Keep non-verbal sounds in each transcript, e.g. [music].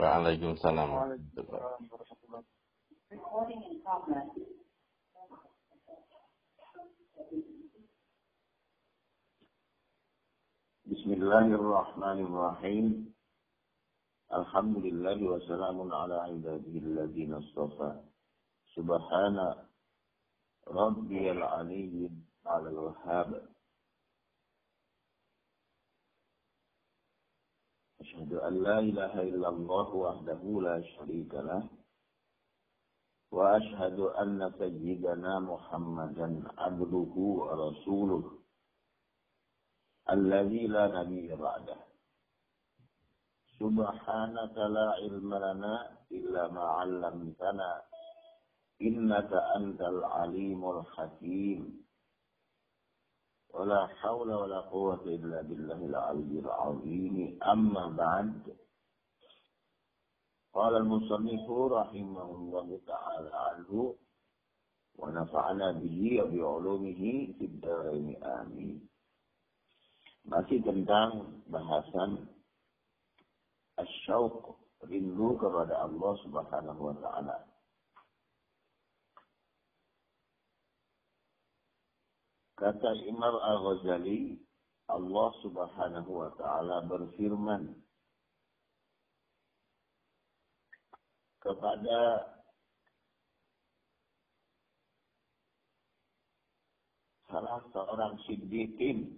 وعليكم السلام ورحمة الله. بسم الله الرحمن الرحيم. الحمد لله وسلام على عباده الذين اصطفى. سبحان ربي العلي على الوهاب. أشهد أن لا إله إلا الله وحده لا شريك له وأشهد أن سيدنا محمدا عبده ورسوله الذي لا نبي بعده. سبحانك لا علم لنا إلا ما علمتنا إنك أنت العليم الحكيم. ولا حول ولا قوة إلا بالله العلي العظيم. أما بعد قال المصنف رحمه الله تعالى عنه ونفعنا به وبعلومه في الدارين. آمين. Masih tentang bahasan asyauq rindu kepada Allah Subhanahu wa taala. Kata Imam Al-Ghazali, Allah subhanahu wa ta'ala berfirman kepada salah seorang siddiqin.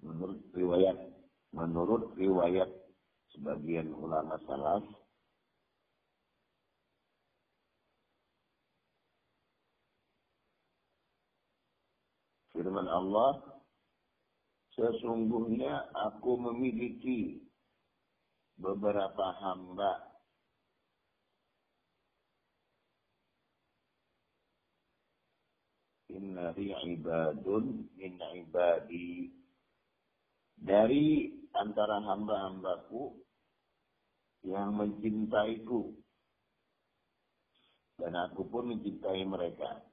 Menurut riwayat menurut riwayat sebagian ulama salaf Firman Allah, sesungguhnya aku memiliki beberapa hamba. Inna ibadun min ibadi. Dari antara hamba-hambaku yang mencintaiku. Dan aku pun mencintai mereka.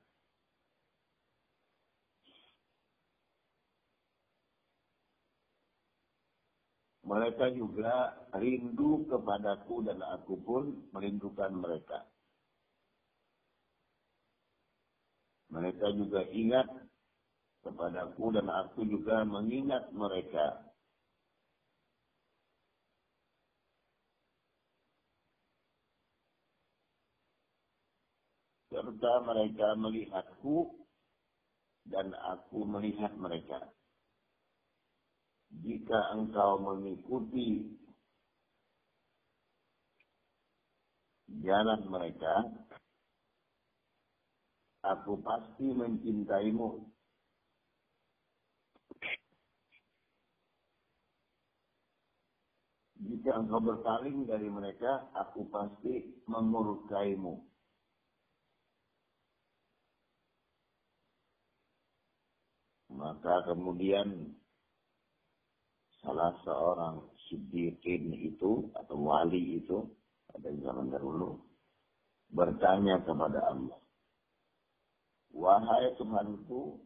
Mereka juga rindu kepadaku dan aku pun merindukan mereka. Mereka juga ingat kepadaku dan aku juga mengingat mereka. Serta mereka melihatku dan aku melihat mereka jika engkau mengikuti jalan mereka, aku pasti mencintaimu. Jika engkau berpaling dari mereka, aku pasti memurkaimu. Maka kemudian salah seorang siddiqin itu atau wali itu pada zaman dahulu bertanya kepada Allah, Wahai Tuhanku,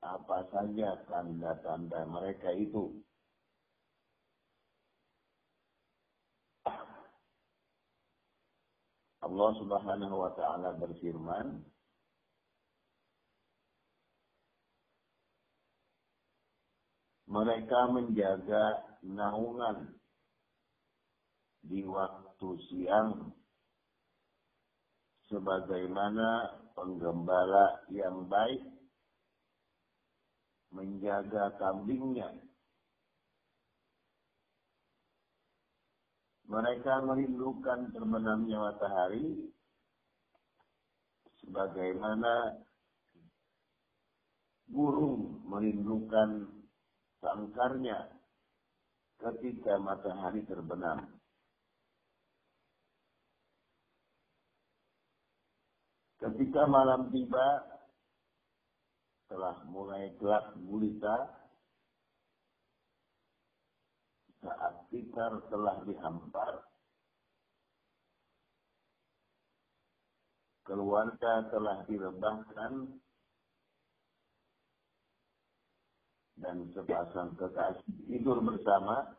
apa saja tanda-tanda mereka itu? Allah Subhanahu wa taala berfirman, mereka menjaga naungan di waktu siang sebagaimana penggembala yang baik menjaga kambingnya. Mereka merindukan terbenamnya matahari sebagaimana burung merindukan sangkarnya ketika matahari terbenam. Ketika malam tiba, telah mulai gelap gulita, saat tikar telah dihampar, keluarga telah direbahkan, dan sepasang kekasih tidur bersama,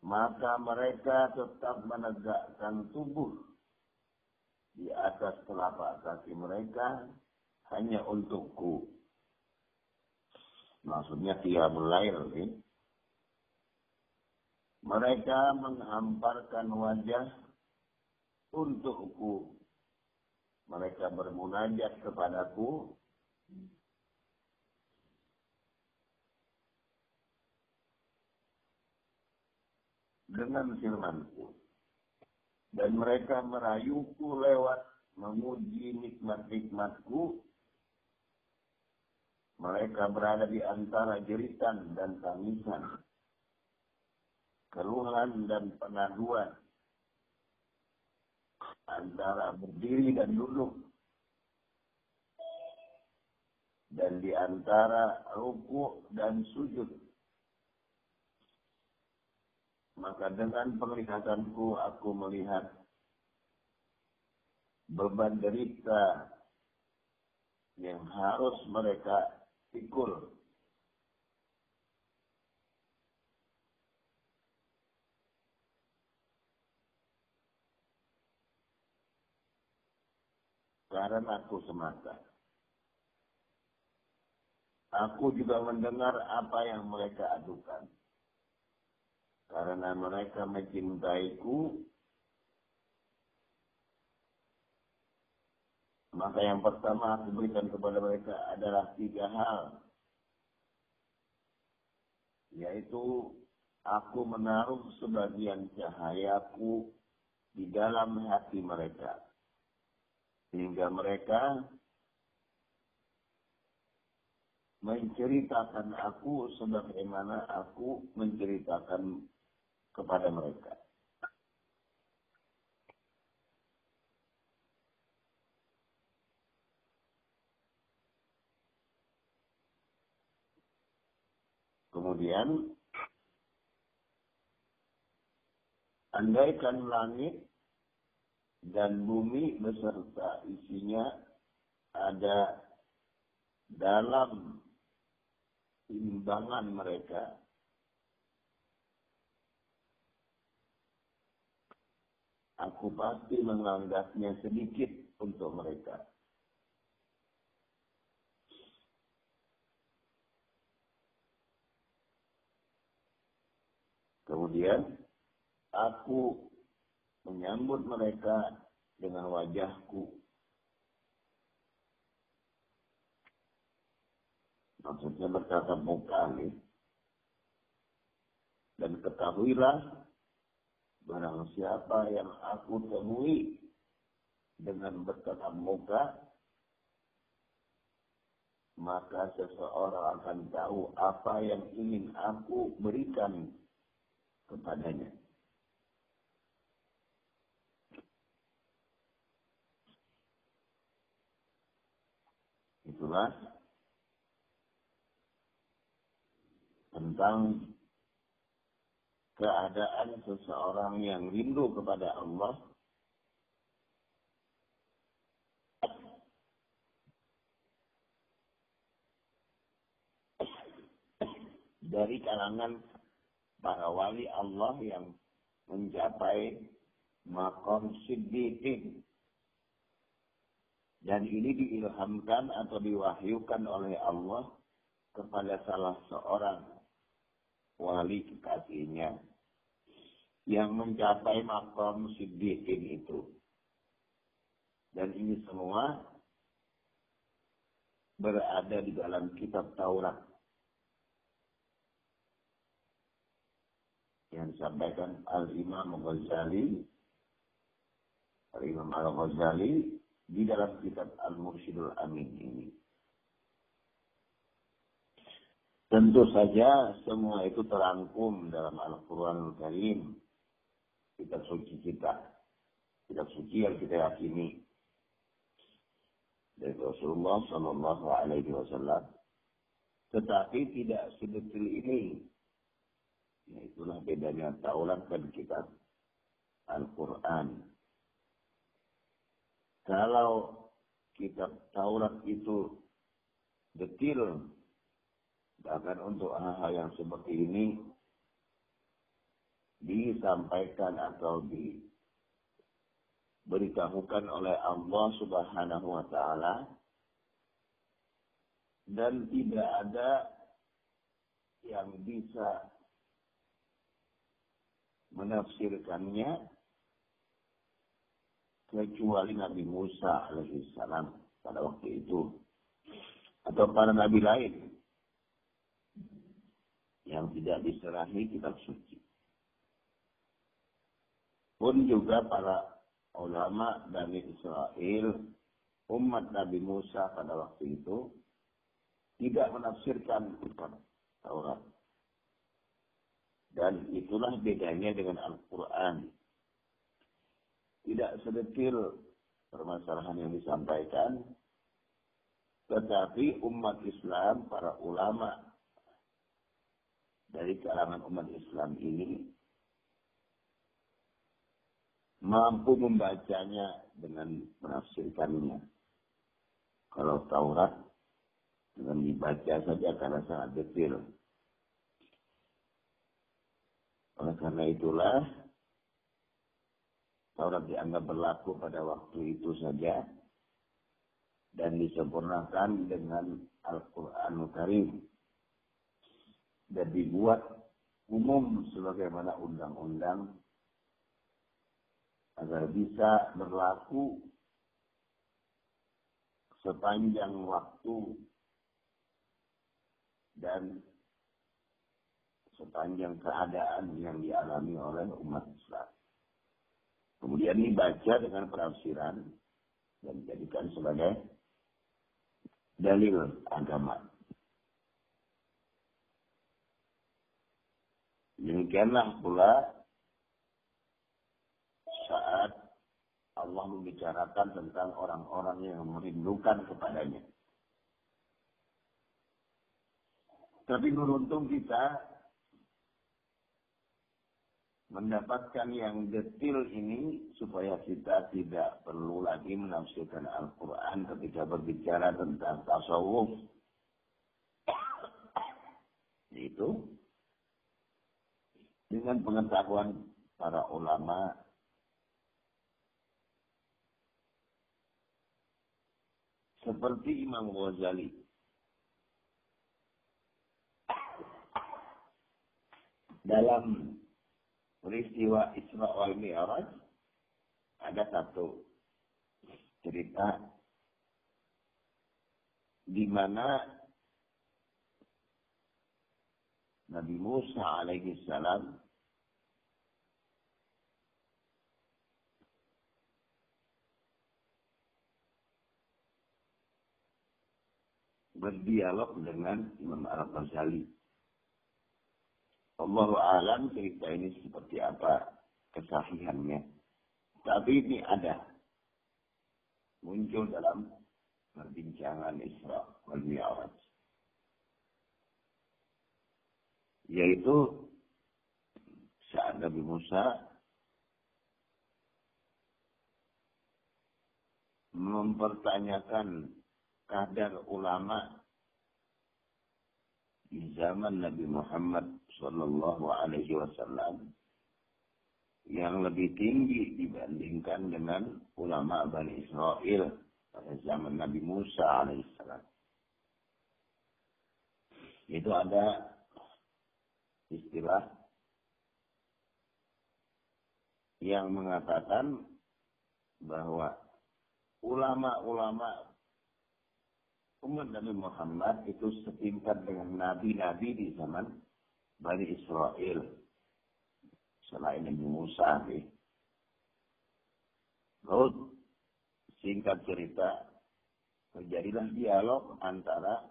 maka mereka tetap menegakkan tubuh di atas telapak kaki mereka hanya untukku. Maksudnya dia mulai ini. Mereka menghamparkan wajah untukku. Mereka bermunajat kepadaku dengan firmanku. Dan mereka merayuku lewat memuji nikmat-nikmatku. Mereka berada di antara jeritan dan tangisan. Keluhan dan penaduan. Antara berdiri dan duduk. Dan di antara ruku dan sujud maka dengan penglihatanku aku melihat beban derita yang harus mereka pikul. Karena aku semata. Aku juga mendengar apa yang mereka adukan karena mereka mencintaiku, maka yang pertama aku berikan kepada mereka adalah tiga hal. Yaitu aku menaruh sebagian cahayaku di dalam hati mereka. Sehingga mereka menceritakan aku sebagaimana aku menceritakan kepada mereka. Kemudian, andaikan langit dan bumi beserta isinya ada dalam timbangan mereka, aku pasti menganggapnya sedikit untuk mereka. Kemudian aku menyambut mereka dengan wajahku. Maksudnya berkata muka. Dan ketahuilah Barang siapa yang aku temui dengan bertatap muka, maka seseorang akan tahu apa yang ingin aku berikan kepadanya. Itulah tentang keadaan seseorang yang rindu kepada Allah dari kalangan para wali Allah yang mencapai makom siddiqin. Dan ini diilhamkan atau diwahyukan oleh Allah kepada salah seorang wali kekasihnya yang mencapai makom siddiqin itu. Dan ini semua berada di dalam kitab Taurat. Yang disampaikan Al-Imam Ghazali, Al-Imam Al-Ghazali di dalam kitab Al-Mursyidul Amin ini. Tentu saja semua itu terangkum dalam Al-Quran Al-Karim. Kitab suci kita. Kitab suci yang kita yakini. Dari Rasulullah Sallallahu Alaihi Wasallam. Tetapi tidak sedetil ini. Ya, itulah bedanya Taurat dan kitab Al-Quran. Kalau kitab Taurat itu detil. Bahkan untuk hal-hal yang seperti ini disampaikan atau diberitahukan oleh Allah Subhanahu wa taala dan tidak ada yang bisa menafsirkannya kecuali Nabi Musa alaihissalam pada waktu itu atau para nabi lain yang tidak diserahi kitab suci. Pun juga para ulama dari Israel, umat Nabi Musa pada waktu itu, tidak menafsirkan kitab Taurat. Dan itulah bedanya dengan Al-Quran. Tidak sedetil permasalahan yang disampaikan, tetapi umat Islam, para ulama dari kalangan umat Islam ini mampu membacanya dengan menafsirkannya. Kalau Taurat dengan dibaca saja karena sangat detail. Oleh karena itulah Taurat dianggap berlaku pada waktu itu saja dan disempurnakan dengan Al-Quranul Karim dan dibuat umum sebagaimana undang-undang agar bisa berlaku sepanjang waktu dan sepanjang keadaan yang dialami oleh umat Islam. Kemudian dibaca dengan penafsiran dan dijadikan sebagai dalil agama. Demikianlah pula saat Allah membicarakan tentang orang-orang yang merindukan kepadanya. Tapi beruntung kita mendapatkan yang detil ini supaya kita tidak perlu lagi menafsirkan Al-Quran ketika berbicara tentang tasawuf. Itu dengan pengetahuan para ulama seperti Imam Ghazali dalam peristiwa Isra wal Mi'raj ada satu cerita di mana Nabi Musa alaihi salam berdialog dengan Imam Al-Ghazali Allah alam cerita ini seperti apa kesahihannya. Tapi ini ada. Muncul dalam perbincangan Isra wal Mi'raj. Yaitu saat Nabi Musa mempertanyakan kadar ulama di zaman Nabi Muhammad Sallallahu Alaihi Wasallam yang lebih tinggi dibandingkan dengan ulama Bani Israel pada zaman Nabi Musa alaihissalam. Itu ada istilah yang mengatakan bahwa ulama-ulama umat Nabi Muhammad itu setingkat dengan nabi-nabi di zaman Bani Israel. Selain Nabi Musa. Nih. Singkat cerita, terjadilah dialog antara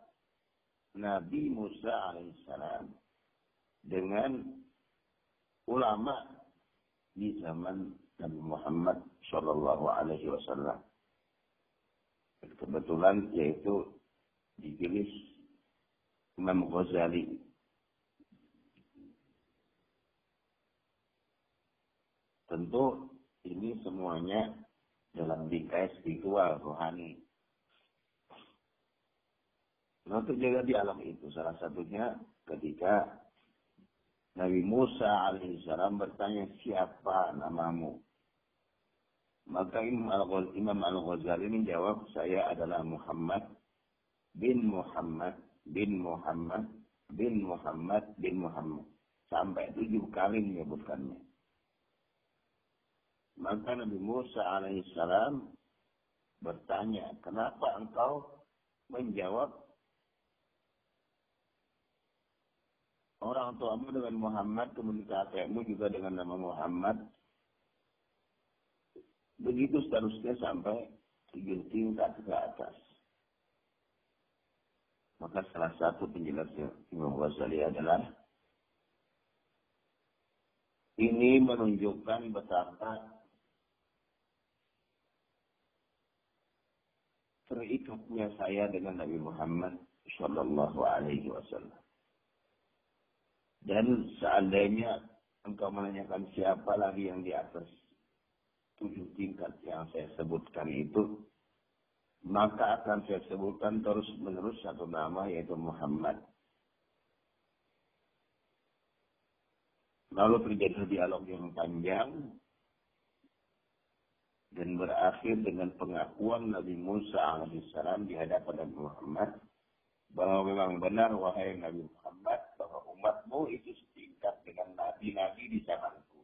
Nabi Musa alaihissalam dengan ulama di zaman Nabi Muhammad Shallallahu Alaihi Wasallam. Kebetulan yaitu dipilih Imam Ghazali. Tentu ini semuanya dalam bingkai spiritual rohani. Nah, terjadi di alam itu. Salah satunya ketika Nabi Musa alaihissalam bertanya, siapa namamu? Maka Imam Al-Ghazali menjawab, saya adalah Muhammad bin Muhammad bin Muhammad bin Muhammad bin Muhammad. Sampai tujuh kali menyebutkannya. Maka Nabi Musa alaihissalam bertanya, kenapa engkau menjawab orang tuamu dengan Muhammad, kemudian kakekmu juga dengan nama Muhammad. Begitu seterusnya sampai tujuh tingkat ke atas. Maka salah satu penjelasnya Imam Ghazali adalah ini menunjukkan betapa terikatnya saya dengan Nabi Muhammad Shallallahu Alaihi Wasallam. Dan seandainya engkau menanyakan siapa lagi yang di atas tujuh tingkat yang saya sebutkan itu, maka akan saya sebutkan terus menerus satu nama yaitu Muhammad. Lalu terjadi dialog yang panjang dan berakhir dengan pengakuan Nabi Musa alaihissalam di hadapan Nabi Muhammad bahwa memang benar wahai Nabi Muhammad umatmu itu setingkat dengan nabi-nabi di zamanku.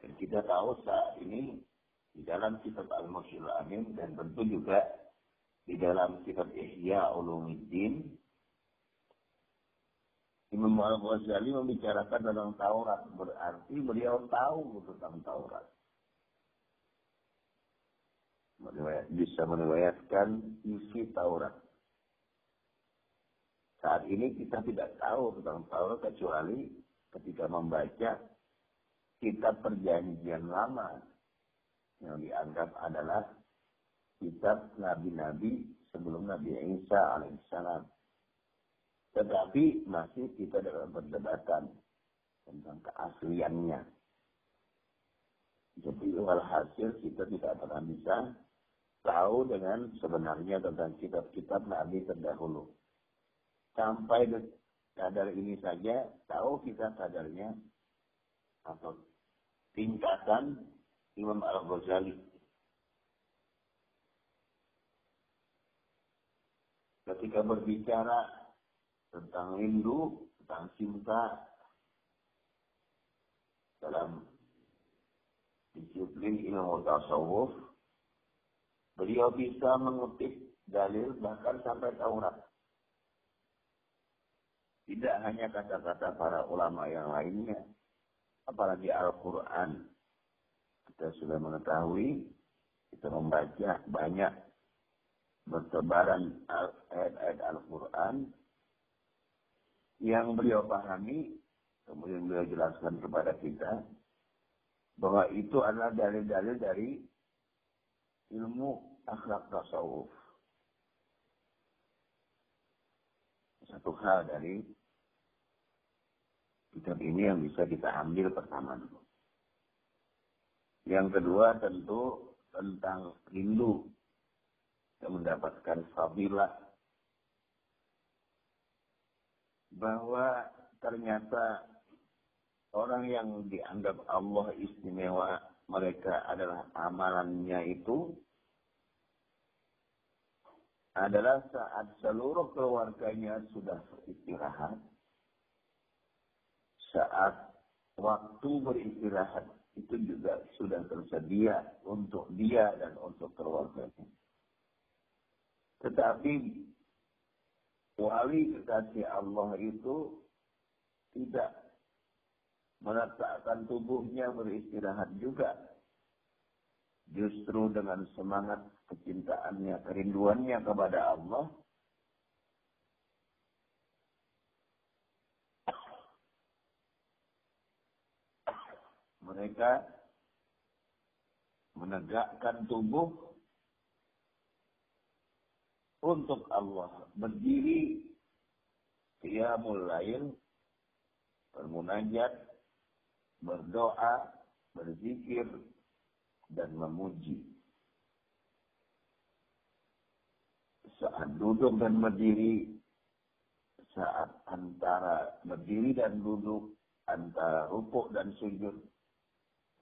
Dan kita tahu saat ini di dalam kitab Al-Musyil Amin dan tentu juga di dalam kitab Ihya Ulumuddin Imam Al-Ghazali membicarakan tentang Taurat. Berarti beliau tahu tentang Taurat. Bisa meriwayatkan isi Taurat saat ini kita tidak tahu tentang Taurat kecuali ketika membaca kitab perjanjian lama yang dianggap adalah kitab nabi-nabi sebelum Nabi Isa alaihissalam. Tetapi masih kita dalam perdebatan tentang keasliannya. Jadi walhasil kita tidak pernah bisa tahu dengan sebenarnya tentang kitab-kitab Nabi terdahulu. Sampai kadar ini saja, tahu kita kadarnya atau tingkatan Imam Al-Ghazali. Ketika berbicara tentang rindu, tentang cinta dalam disiplin ilmu tasawuf, beliau bisa mengutip dalil bahkan sampai Taurat. Tidak hanya kata-kata para ulama yang lainnya, apalagi Al-Quran kita sudah mengetahui, kita membaca banyak bertebaran ayat-ayat Al-Quran yang beliau pahami, kemudian beliau jelaskan kepada kita, bahwa itu adalah dalil-dalil dari ilmu akhlak tasawuf. Satu hal dari kitab ini yang bisa kita ambil pertama dulu. Yang kedua tentu tentang rindu yang mendapatkan fadilah bahwa ternyata orang yang dianggap Allah istimewa mereka adalah amalannya itu adalah saat seluruh keluarganya sudah istirahat, saat waktu beristirahat itu juga sudah tersedia untuk dia dan untuk keluarganya. Tetapi wali kekasih Allah itu tidak meletakkan tubuhnya beristirahat juga. Justru dengan semangat kecintaannya, kerinduannya kepada Allah, mereka menegakkan tubuh untuk Allah berdiri qiyamul lail bermunajat berdoa berzikir dan memuji saat duduk dan berdiri, saat antara berdiri dan duduk, antara rukuk dan sujud.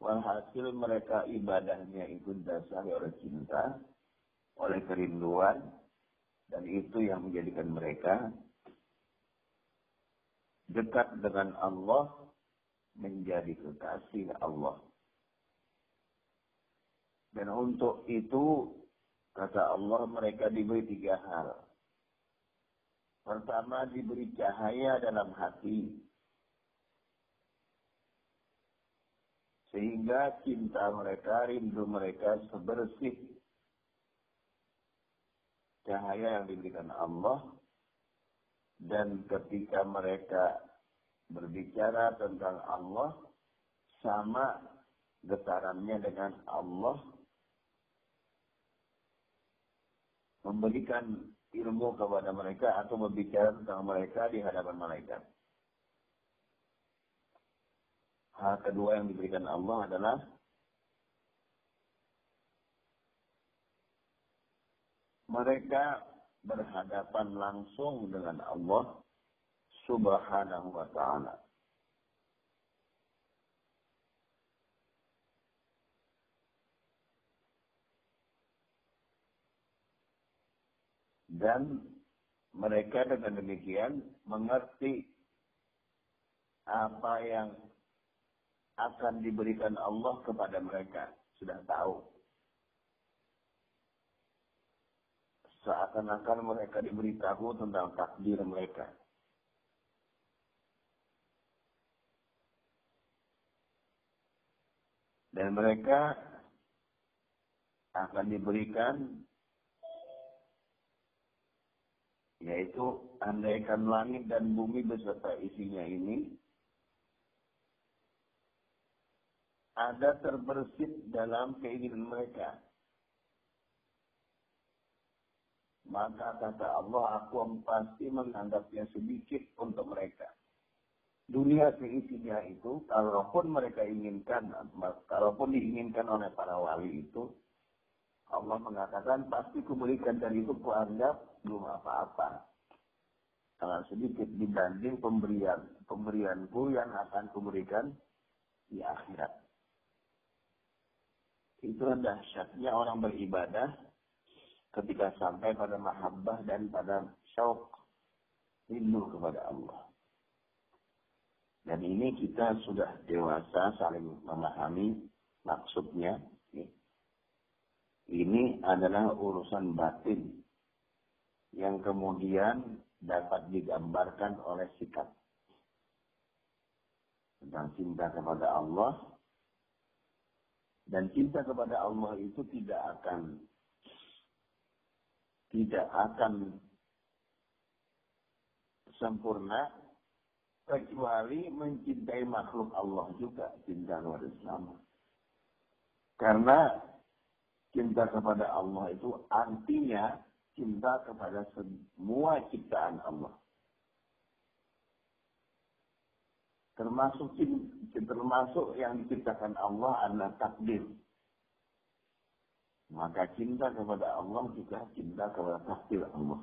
Walhasil mereka ibadahnya itu dasar oleh cinta, oleh kerinduan, dan itu yang menjadikan mereka dekat dengan Allah, menjadi kekasih Allah. Dan untuk itu, kata Allah, mereka diberi tiga hal. Pertama, diberi cahaya dalam hati. Sehingga cinta mereka, rindu mereka sebersih cahaya yang diberikan Allah. Dan ketika mereka berbicara tentang Allah, sama getarannya dengan Allah memberikan ilmu kepada mereka atau berbicara tentang mereka di hadapan malaikat. Hal kedua yang diberikan Allah adalah mereka berhadapan langsung dengan Allah subhanahu wa ta'ala. Dan mereka dengan demikian mengerti apa yang akan diberikan Allah kepada mereka. Sudah tahu. Seakan-akan mereka diberitahu tentang takdir mereka. Dan mereka akan diberikan yaitu andaikan langit dan bumi beserta isinya ini ada terbersit dalam keinginan mereka. Maka kata Allah, aku pasti menganggapnya sedikit untuk mereka. Dunia seisinya itu, kalaupun mereka inginkan, kalaupun diinginkan oleh para wali itu, Allah mengatakan pasti kuberikan dari itu kuanggap belum apa-apa. Sangat sedikit dibanding pemberian pemberianku yang akan kuberikan di akhirat. Itu dahsyatnya orang beribadah ketika sampai pada mahabbah dan pada syauk rindu kepada Allah. Dan ini kita sudah dewasa saling memahami maksudnya ini adalah urusan batin yang kemudian dapat digambarkan oleh sikap tentang cinta kepada Allah dan cinta kepada Allah itu tidak akan tidak akan sempurna kecuali mencintai makhluk Allah juga cinta kepada Islam. Karena cinta kepada Allah itu artinya cinta kepada semua ciptaan Allah. Termasuk termasuk yang diciptakan Allah adalah takdir. Maka cinta kepada Allah juga cinta kepada takdir Allah.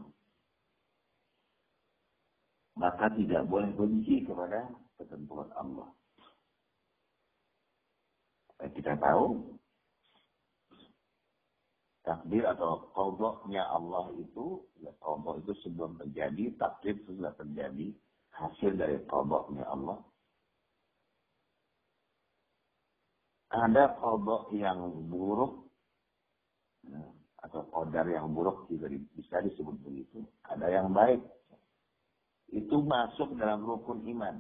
Maka tidak boleh benci kepada ketentuan Allah. Kita tahu takdir atau kodoknya Allah itu, ya kodok itu sebelum terjadi, takdir sudah terjadi, hasil dari kodoknya Allah. Ada kodok yang buruk, ya, atau kodar yang buruk juga bisa disebut begitu. Ada yang baik. Itu masuk dalam rukun iman.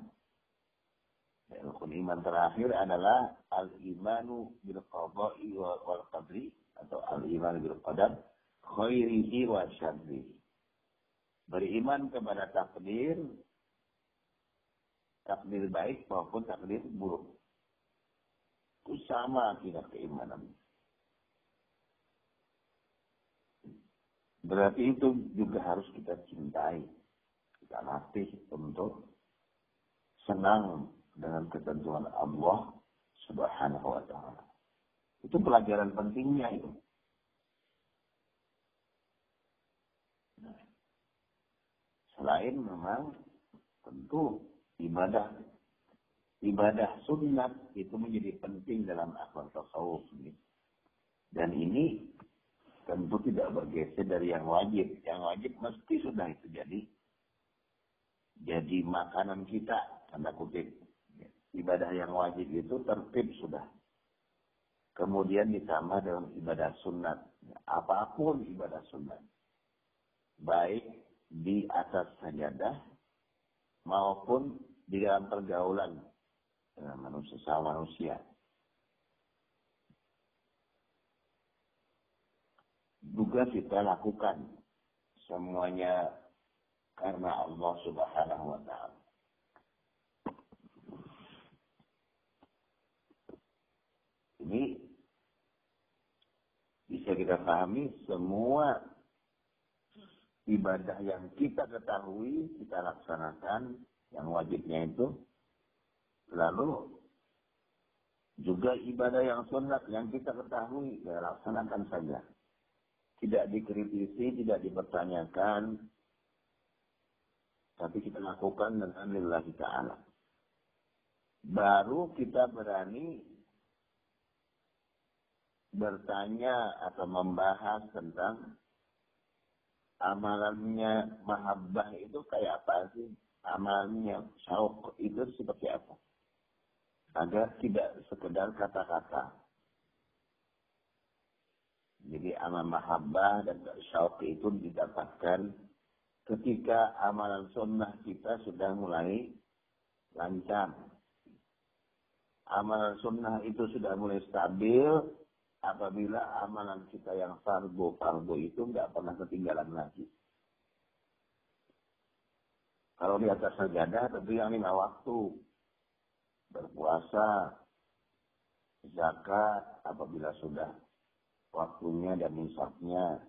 Ya, rukun iman terakhir adalah al-imanu bil qada'i wal qadri atau al-iman bil qadar khairihi wa syarrihi. Beriman kepada takdir takdir baik maupun takdir buruk. Itu sama tidak keimanan. Berarti itu juga harus kita cintai. Kita latih untuk senang dengan ketentuan Allah subhanahu wa ta'ala. Itu pelajaran pentingnya itu. lain memang tentu ibadah ibadah sunat itu menjadi penting dalam akhlak tasawuf ini. Dan ini tentu tidak bergeser dari yang wajib. Yang wajib mesti sudah itu jadi jadi makanan kita tanda kutip. Ibadah yang wajib itu tertib sudah. Kemudian ditambah dalam ibadah sunat. Apa pun ibadah sunat. Baik di atas sajadah maupun di dalam pergaulan dengan manusia sama manusia. Juga kita lakukan semuanya karena Allah Subhanahu wa taala. Ini bisa kita pahami semua ibadah yang kita ketahui, kita laksanakan, yang wajibnya itu Lalu juga ibadah yang sunat yang kita ketahui, ya laksanakan saja. Tidak dikritisi, tidak dipertanyakan, tapi kita lakukan dengan lillahi ta'ala. Baru kita berani bertanya atau membahas tentang amalannya mahabbah itu kayak apa sih? Amalannya syauk itu seperti apa? Agar tidak sekedar kata-kata. Jadi amal mahabbah dan syauq itu didapatkan ketika amalan sunnah kita sudah mulai lancar. Amalan sunnah itu sudah mulai stabil apabila amalan kita yang fardu fardu itu nggak pernah ketinggalan lagi. Kalau di atas sajadah tentu yang lima waktu berpuasa, zakat apabila sudah waktunya dan nisabnya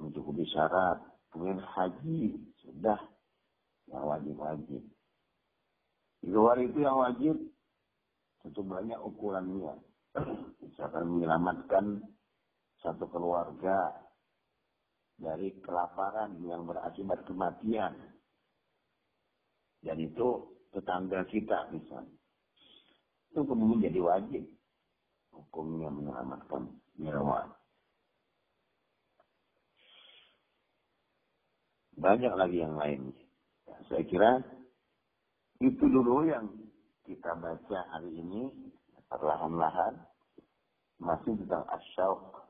mencukupi syarat, kemudian haji sudah yang wajib-wajib. Di luar itu yang wajib tentu banyak ukurannya. [clears throat] Misalkan menyelamatkan satu keluarga dari kelaparan yang berakibat kematian. Dan itu tetangga kita misalnya. Itu kemudian jadi wajib. Hukumnya menyelamatkan nyawa. Banyak lagi yang lain. Ya, saya kira itu dulu yang kita baca hari ini perlahan-lahan masih tentang asyauq